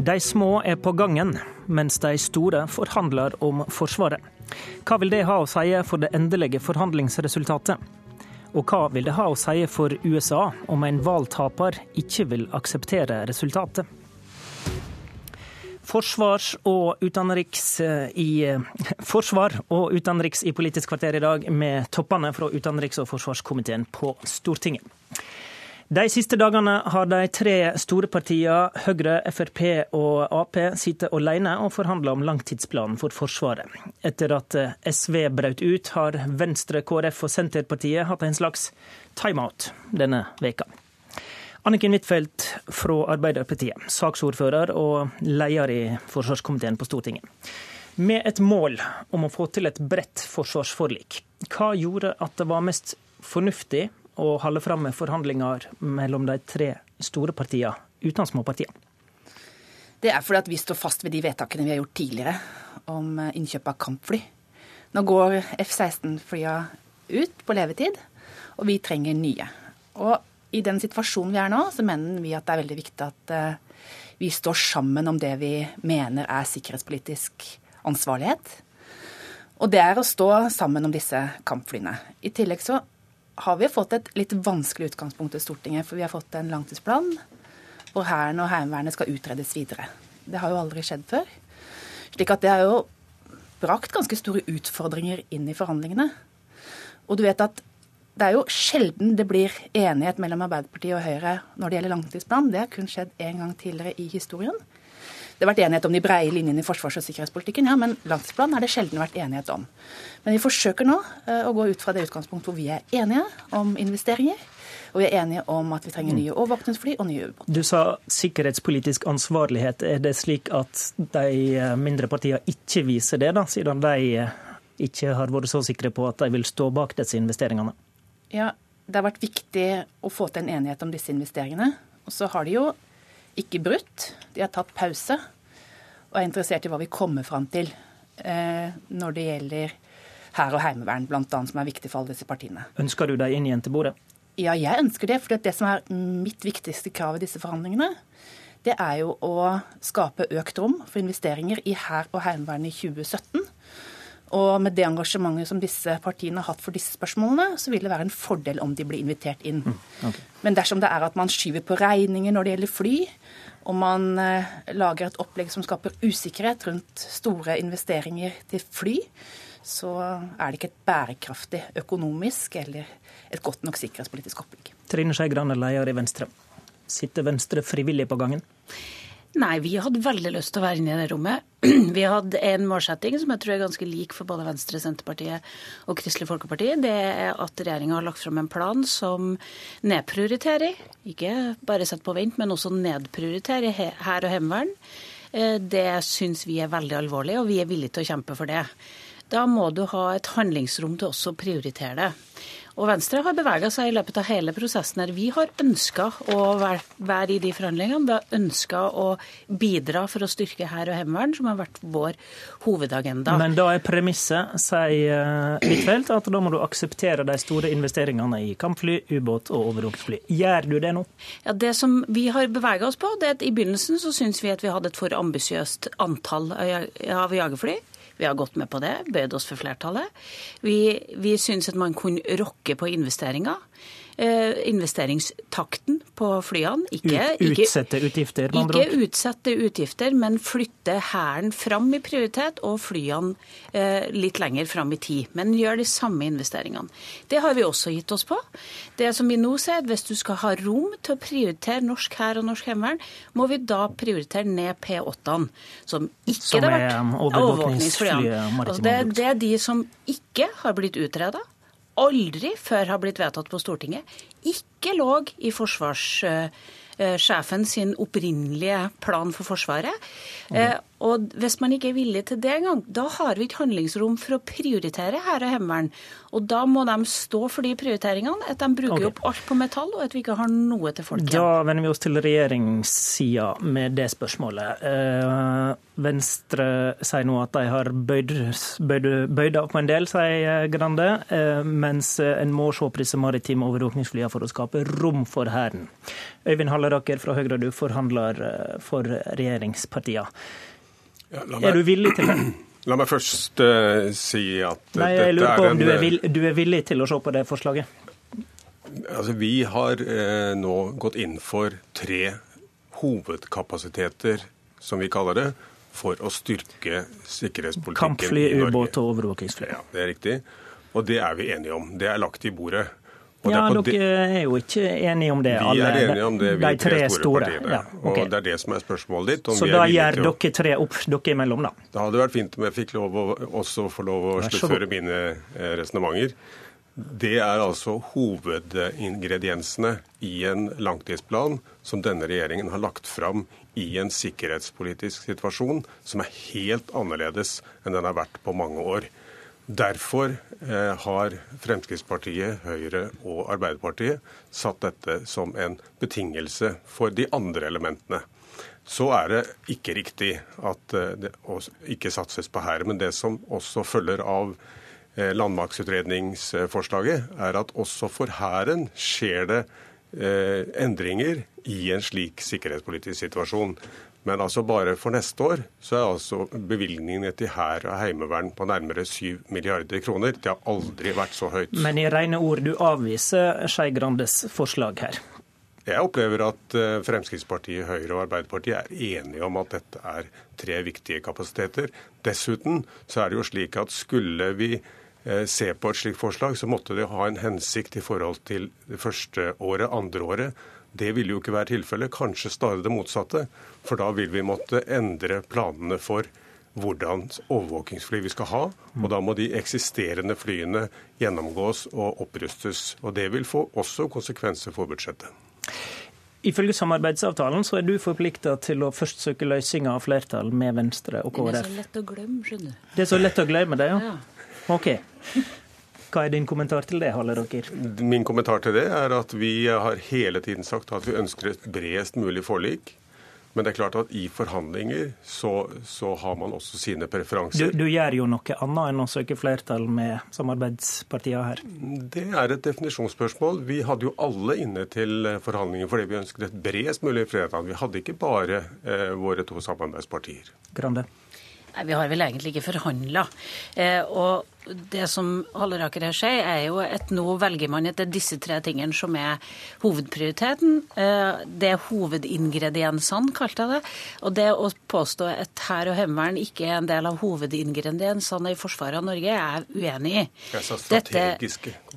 De små er på gangen, mens de store forhandler om Forsvaret. Hva vil det ha å si for det endelige forhandlingsresultatet? Og hva vil det ha å si for USA om en valgtaper ikke vil akseptere resultatet? Forsvars og utenriks eh, i, forsvar og utenriks i Politisk kvarter i dag med toppene fra utenriks- og forsvarskomiteen på Stortinget. De siste dagene har de tre store partiene Høyre, Frp og Ap sittet alene og forhandla om langtidsplanen for Forsvaret. Etter at SV brøt ut, har Venstre, KrF og Senterpartiet hatt en slags timeout denne veka. Anniken Huitfeldt fra Arbeiderpartiet, saksordfører og leder i forsvarskomiteen på Stortinget. Med et mål om å få til et bredt forsvarsforlik, hva gjorde at det var mest fornuftig å holde fram med forhandlinger mellom de tre store partiene uten småpartiene? Det er fordi at vi står fast ved de vedtakene vi har gjort tidligere om eh, innkjøp av kampfly. Nå går F-16-flya ut på levetid, og vi trenger nye. Og i den situasjonen vi er nå, så mener vi at det er veldig viktig at eh, vi står sammen om det vi mener er sikkerhetspolitisk ansvarlighet. Og det er å stå sammen om disse kampflyene. I tillegg så har vi fått et litt vanskelig utgangspunkt i Stortinget. For vi har fått en langtidsplan hvor Hæren og Heimevernet skal utredes videre. Det har jo aldri skjedd før. Slik at det har jo brakt ganske store utfordringer inn i forhandlingene. Og du vet at det er jo sjelden det blir enighet mellom Arbeiderpartiet og Høyre når det gjelder langtidsplan. Det har kun skjedd én gang tidligere i historien. Det har vært enighet om de breie linjene i forsvars- og sikkerhetspolitikken, ja, men langtidsplanen har det sjelden vært enighet om. Men vi forsøker nå eh, å gå ut fra det utgangspunktet hvor vi er enige om investeringer. Og vi er enige om at vi trenger nye overvåkningsfly og nye ubåter. Du sa sikkerhetspolitisk ansvarlighet. Er det slik at de eh, mindre partiene ikke viser det, da, siden de eh, ikke har vært så sikre på at de vil stå bak disse investeringene? Ja, det har vært viktig å få til en enighet om disse investeringene. Og så har de jo ikke brutt. De har tatt pause og er interessert i hva vi kommer fram til eh, når det gjelder hær og heimevern, bl.a., som er viktig for alle disse partiene. Ønsker du deg inn igjen til bordet? Ja, jeg ønsker det. For det som er mitt viktigste krav i disse forhandlingene, det er jo å skape økt rom for investeringer i hær og heimevern i 2017. Og med det engasjementet som disse partiene har hatt for disse spørsmålene, så vil det være en fordel om de blir invitert inn. Mm, okay. Men dersom det er at man skyver på regninger når det gjelder fly, og man eh, lager et opplegg som skaper usikkerhet rundt store investeringer til fly, så er det ikke et bærekraftig økonomisk eller et godt nok sikkerhetspolitisk opplegg. Trine Skei Grande, leder i Venstre. Sitter Venstre frivillig på gangen? Nei, vi hadde veldig lyst til å være inne i det rommet. Vi hadde en målsetting som jeg tror er ganske lik for både Venstre, Senterpartiet og Kristelig Folkeparti. Det er at regjeringa har lagt fram en plan som nedprioriterer, ikke bare setter på vent, men også nedprioriterer hær og heimevern. Eh, det syns vi er veldig alvorlig, og vi er villige til å kjempe for det. Da må du ha et handlingsrom til også å prioritere det. Og Venstre har bevega seg i løpet av hele prosessen her. Vi har ønska å være, i de forhandlingene. Vi har ønska å bidra for å styrke hær og heimevern, som har vært vår hovedagenda. Men da er premisset, sier Huitfeldt, at da må du akseptere de store investeringene i kampfly, ubåt og overvåkingsfly. Gjør du det nå? Ja, Det som vi har bevega oss på, det er at i begynnelsen så syns vi at vi hadde et for ambisiøst antall av jagerfly. Vi har gått med på det, bøyd oss for flertallet. Vi, vi syns at man kunne rokke på investeringer. Eh, investeringstakten på flyene. Ikke, Ut, utsette utgifter, med andre ord? Ikke utsette utgifter, men flytte Hæren fram i prioritet og flyene eh, litt lenger fram i tid. Men gjør de samme investeringene. Det har vi også gitt oss på. Det som vi nå ser, hvis du skal ha rom til å prioritere norsk hær og norsk heimevern, må vi da prioritere ned P8-ene, som ikke som det har vært overvåkningsflyene. Det, det er de som ikke har blitt utreda aldri før har blitt vedtatt på Stortinget, ikke lå i forsvarssjefen sin opprinnelige plan for Forsvaret. Mm. Og hvis man ikke er villig til det engang, da har vi ikke handlingsrom for å prioritere hær og heimevern. Og da må de stå for de prioriteringene, at de bruker okay. opp alt på metall, og at vi ikke har noe til folk. Da vender vi oss til regjeringssida med det spørsmålet. Eh, Venstre sier nå at de har bøyd, bøyd, bøyd av på en del, sier Grande, eh, mens en må se på disse maritime overvåkningsflyene for å skape rom for Hæren. Øyvind Halleraker fra Høyre, du forhandler for regjeringspartiene. Ja, er du villig til det? La meg først uh, si at Nei, jeg lurer på om en, du, er villig, du er villig til å se på det forslaget? Altså, Vi har uh, nå gått inn for tre hovedkapasiteter, som vi kaller det, for å styrke sikkerhetspolitikken Kampfly, ubåt og overvåkingsfly. Ja, det er riktig. Og det er vi enige om. Det er lagt i bordet. Ja, Dere er jo ikke enige om det, vi alle er enige om det, vi de tre store. store. Ja, okay. Og Det er det som er spørsmålet ditt. Så da gjør å... dere tre opp dere imellom, da? Det hadde vært fint om jeg fikk lov å også få lov å sluttføre mine eh, resonnementer. Det er altså hovedingrediensene i en langtidsplan som denne regjeringen har lagt fram i en sikkerhetspolitisk situasjon som er helt annerledes enn den har vært på mange år. Derfor eh, har Fremskrittspartiet, Høyre og Arbeiderpartiet satt dette som en betingelse for de andre elementene. Så er det ikke riktig at eh, det ikke satses på Hæren. Men det som også følger av eh, landmaktutredningsforslaget, er at også for Hæren skjer det endringer i en slik sikkerhetspolitisk situasjon. Men altså bare for neste år så er altså bevilgningene til hær og heimevern på nærmere 7 milliarder kroner. Det har aldri vært så høyt. Men i rene ord, du avviser Skei Grandes forslag her? Jeg opplever at eh, Fremskrittspartiet, Høyre og Arbeiderpartiet er enige om at dette er tre viktige kapasiteter. Dessuten så er det jo slik at skulle vi eh, se på et slikt forslag, så måtte det ha en hensikt i forhold til det første året, andre året. Det vil jo ikke være tilfellet, kanskje snarere det motsatte. For da vil vi måtte endre planene for hvordan overvåkingsfly vi skal ha. Og da må de eksisterende flyene gjennomgås og opprustes. Og det vil få også konsekvenser for budsjettet. Ifølge samarbeidsavtalen så er du forplikta til å først søke løsninger av flertall med Venstre og KrF. Det er så lett å glemme, skjønner du. Det er så lett å glemme det, ja? ja? OK. Hva er din kommentar til det, Halle Rocker? Min kommentar til det er at vi har hele tiden sagt at vi ønsker et bredest mulig forlik. Men det er klart at i forhandlinger så, så har man også sine preferanser. Du, du, gjør jo noe annet enn å søke flertall med samarbeidspartiene her? Det er et definisjonsspørsmål. Vi hadde jo alle inne til forhandlinger fordi vi ønsket et bredest mulig flertall. Vi hadde ikke bare eh, våre to samarbeidspartier. Grande. Nei, Vi har vel egentlig ikke forhandla. Eh, og det som Halleraker her sier, er jo at nå velger man at det er disse tre tingene som er hovedprioriteten. Eh, det er hovedingrediensene, kalte jeg det. Og det å påstå at hær og heimevern ikke er en del av hovedingrediensene i forsvaret av Norge, er jeg uenig i. Dette,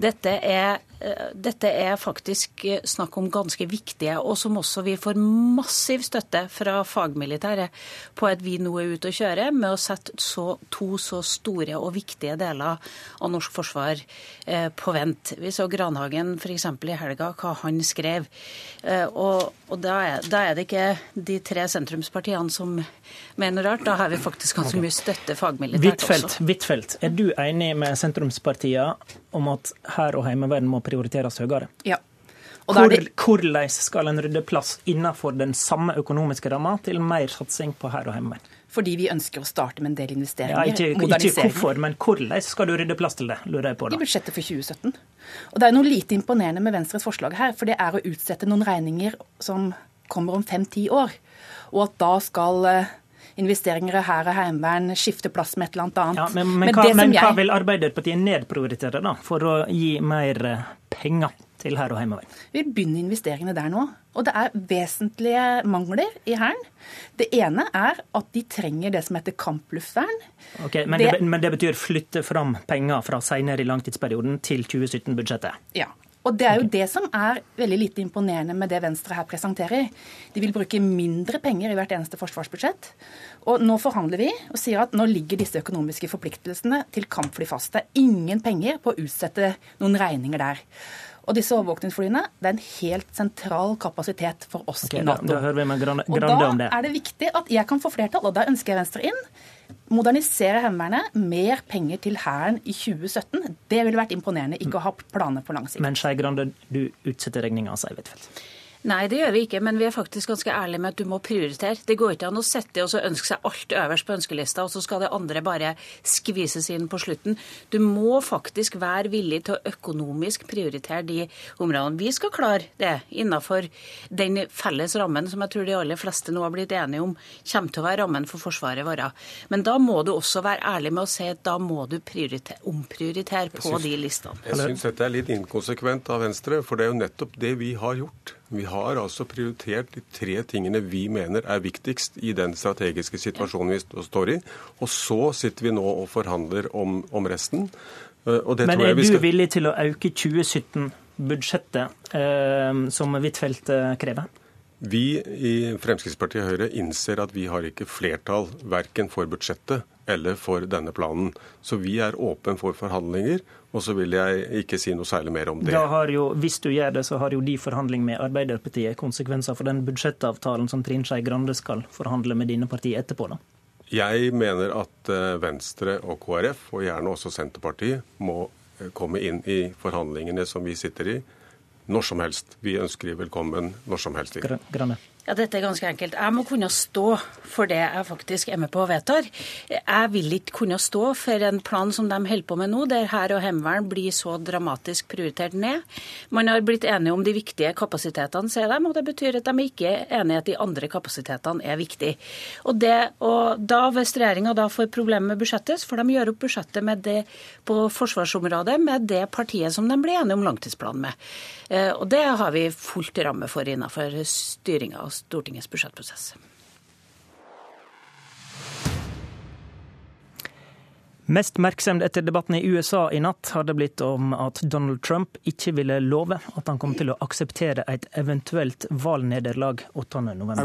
dette er Eh, dette er faktisk eh, snakk om ganske viktige, og som også vi får massiv støtte fra fagmilitæret på at vi nå er ute og kjører med å sette så, to så store og viktige deler av norsk forsvar eh, på vent. Vi så Granhagen f.eks. i helga, hva han skrev. Og, og da, er, da, er, det ikke de tre sentrumspartiene som mener rart. Da har vi faktisk ganske mye støtte fagmilitært også. Huitfeldt, er du enig med sentrumspartiene om at hær og heimevern må prioriteres høyere. Ja. Hvor, det... Hvordan skal en rydde plass innenfor den samme økonomiske ramma til mer satsing på hær og heimevern? Fordi vi ønsker å starte med en del investeringer. Ja, ikke, ikke hvorfor, men hvordan skal du rydde plass til det? lurer jeg på da. I budsjettet for 2017. Og Det er noe lite imponerende med Venstres forslag her. For det er å utsette noen regninger som kommer om fem-ti år. Og at da skal eh, investeringer i hær og heimevern skifter plass med et eller annet. Ja, men, men, men, hva, men jeg... hva, vil Arbeiderpartiet nedprioritere da, for å gi mer eh, penger til her og heimevern? Vi begynner investeringene der nå. Og det er vesentlige mangler i Hæren. Det ene er at de trenger det som heter kampluftvern. Okay, men, det, men det betyr flytte fram penger fra senere i langtidsperioden til 2017-budsjettet? Ja. Og det er jo det som er veldig lite imponerende med det Venstre her presenterer. De vil bruke mindre penger i hvert eneste forsvarsbudsjett. Og nå forhandler vi og sier at nå ligger disse økonomiske forpliktelsene til kampfly fast. Det er ingen penger på å utsette noen regninger der. Og disse overvåkningsflyene det er en helt sentral kapasitet for oss okay, i Nato. Da, da hører vi med Grande, Grande om det. Og da er det viktig at jeg kan få flertall, og da ønsker jeg Venstre inn modernisere Heimevernet, mer penger til Hæren i 2017. Det ville vært imponerende, ikke å ha planer på lang sikt. Men Skei Grande, du utsetter regninga, sier Huitfeldt. Nei, det gjør vi ikke, men vi er faktisk ganske ærlige med at du må prioritere. Det går ikke an å sette og så ønske seg alt øverst på ønskelista, og så skal det andre bare skvises inn på slutten. Du må faktisk være villig til å økonomisk prioritere de områdene. Vi skal klare det innenfor den felles rammen som jeg tror de aller fleste nå har blitt enige om kommer til å være rammen for Forsvaret vårt. Men da må du også være ærlig med å si at da må du omprioritere på synes, de listene. Jeg syns dette er litt inkonsekvent av Venstre, for det er jo nettopp det vi har gjort. Vi har altså prioritert de tre tingene vi mener er viktigst i den strategiske situasjonen vi står i. Og så sitter vi nå og forhandler om, om resten. Eh, Men er skal... du villig til å øke 2017-budsjettet, eh, som Huitfeldt eh, krever? Vi i Fremskrittspartiet og Høyre innser at vi har ikke flertall verken for budsjettet eller for denne planen. Så vi er åpne for forhandlinger. Og så vil jeg ikke si noe særlig mer om det. Da har jo, Hvis du gjør det, så har jo de forhandling med Arbeiderpartiet konsekvenser for den budsjettavtalen som Trine Skei Grande skal forhandle med dine partier etterpå, da? Jeg mener at eh, Venstre og KrF, og gjerne også Senterpartiet, må eh, komme inn i forhandlingene som vi sitter i, når som helst. Vi ønsker velkommen når som helst. Grønne. Ja, Dette er ganske enkelt. Jeg må kunne stå for det jeg faktisk er med på og vedtar. Jeg vil ikke kunne stå for en plan som de holder på med nå, der hær og heimevern blir så dramatisk prioritert ned. Man har blitt enige om de viktige kapasitetene, sier de, og det betyr at de ikke er enige at de andre kapasitetene er viktige. Og, det, og da, Hvis regjeringa da får problemer med budsjettet, så får de gjøre opp budsjettet med det på forsvarsområdet med det partiet som de blir enige om langtidsplanen med. Eh, og det har vi fullt ramme for innenfor styringa Stortingets budsjettprosess. Mest merksemd etter debatten i USA i natt har det blitt om at Donald Trump ikke ville love at han kom til å akseptere et eventuelt valgnederlag 8.11.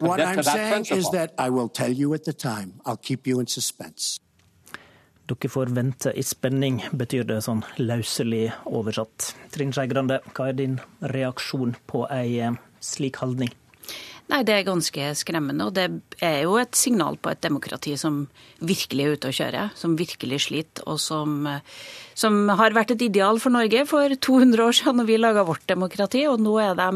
What I'm saying is that I will tell you at the time. I'll keep you in suspense. Dere får vente i spenning, betyr det sånn løselig oversatt. Trine Skei Grande, hva er din reaksjon på ei eh, slik holdning? Nei, Det er ganske skremmende. Og det er jo et signal på et demokrati som virkelig er ute å kjøre. Som virkelig sliter, og som, som har vært et ideal for Norge for 200 år siden når vi laga vårt demokrati. Og nå er de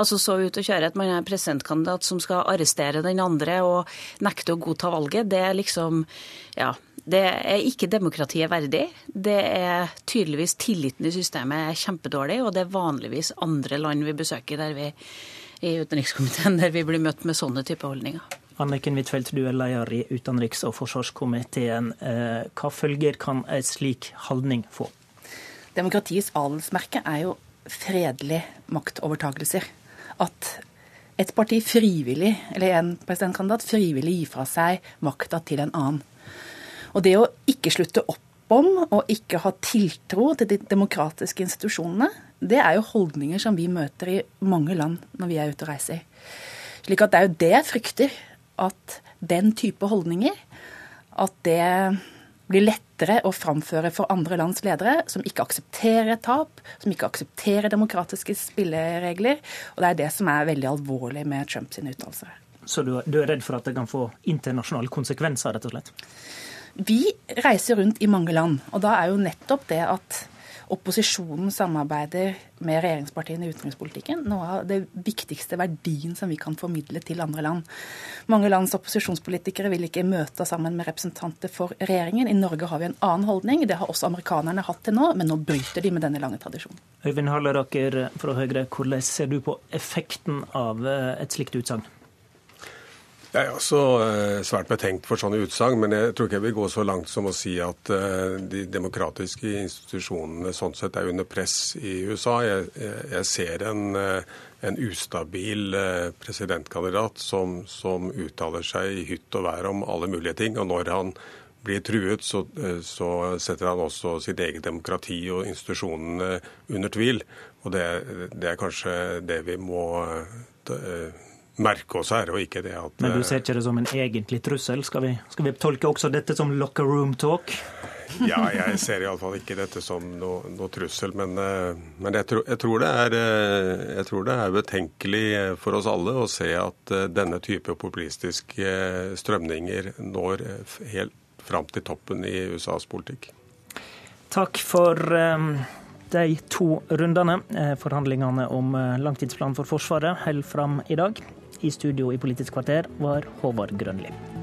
altså så ute å kjøre at man er presidentkandidat som skal arrestere den andre og nekte å godta valget. Det er liksom Ja. Det er ikke demokratiet verdig. Det er tydeligvis tilliten i systemet er kjempedårlig, og det er vanligvis andre land vi besøker der vi i utenrikskomiteen der vi blir møtt med sånne type holdninger. Anniken Huitfeldt, du er leder i utenriks- og forsvarskomiteen. Eh, hva følger kan en slik holdning få? Demokratiets adelsmerke er jo fredelig maktovertagelser. At et parti frivillig, eller en presidentkandidat frivillig gir fra seg makta til en annen. Og det å ikke slutte opp om og ikke ha tiltro til de demokratiske institusjonene, det er jo holdninger som vi møter i mange land når vi er ute og reiser. Slik at det er jo det jeg frykter. At den type holdninger, at det blir lettere å framføre for andre lands ledere som ikke aksepterer tap, som ikke aksepterer demokratiske spilleregler. Og det er det som er veldig alvorlig med Trumps uttalelser. Så du, du er redd for at det kan få internasjonale konsekvenser, rett og slett? Vi reiser rundt i mange land, og da er jo nettopp det at opposisjonen samarbeider med regjeringspartiene i utenrikspolitikken, noe av det viktigste verdien som vi kan formidle til andre land. Mange lands opposisjonspolitikere vil ikke møte sammen med representanter for regjeringen. I Norge har vi en annen holdning. Det har også amerikanerne hatt til nå, men nå bryter de med denne lange tradisjonen. Øyvind Halleraker fra Høyre, hvordan ser du på effekten av eh, et slikt utsagn? Jeg er også eh, svært betenkt for sånne utsagn, men jeg tror ikke jeg vil gå så langt som å si at eh, de demokratiske institusjonene sånn sett er under press i USA. Jeg, jeg ser en, eh, en, ustabil presidentkandidat som, som, uttaler seg i hytt og vær om alle mulige ting. Og når han blir truet, så, så setter han også sitt eget demokrati og institusjonene under tvil. Og det, det er kanskje det vi må merke oss her, og ikke det at Men du ser ikke det som en egentlig trussel? Skal vi, skal vi tolke også dette som locker room talk? ja, jeg ser iallfall ikke dette som noe, noe trussel. Men, eh, men jeg, tror, jeg, tror er, eh, jeg, tror det er, betenkelig for oss alle å se at eh, denne type populistiske strømninger når helt fram til toppen i USAs politikk. Takk for De to rundene, eh, forhandlingene om eh, langtidsplanen for Forsvaret, holder fram i dag. I studio i Politisk kvarter var Håvard Grønli.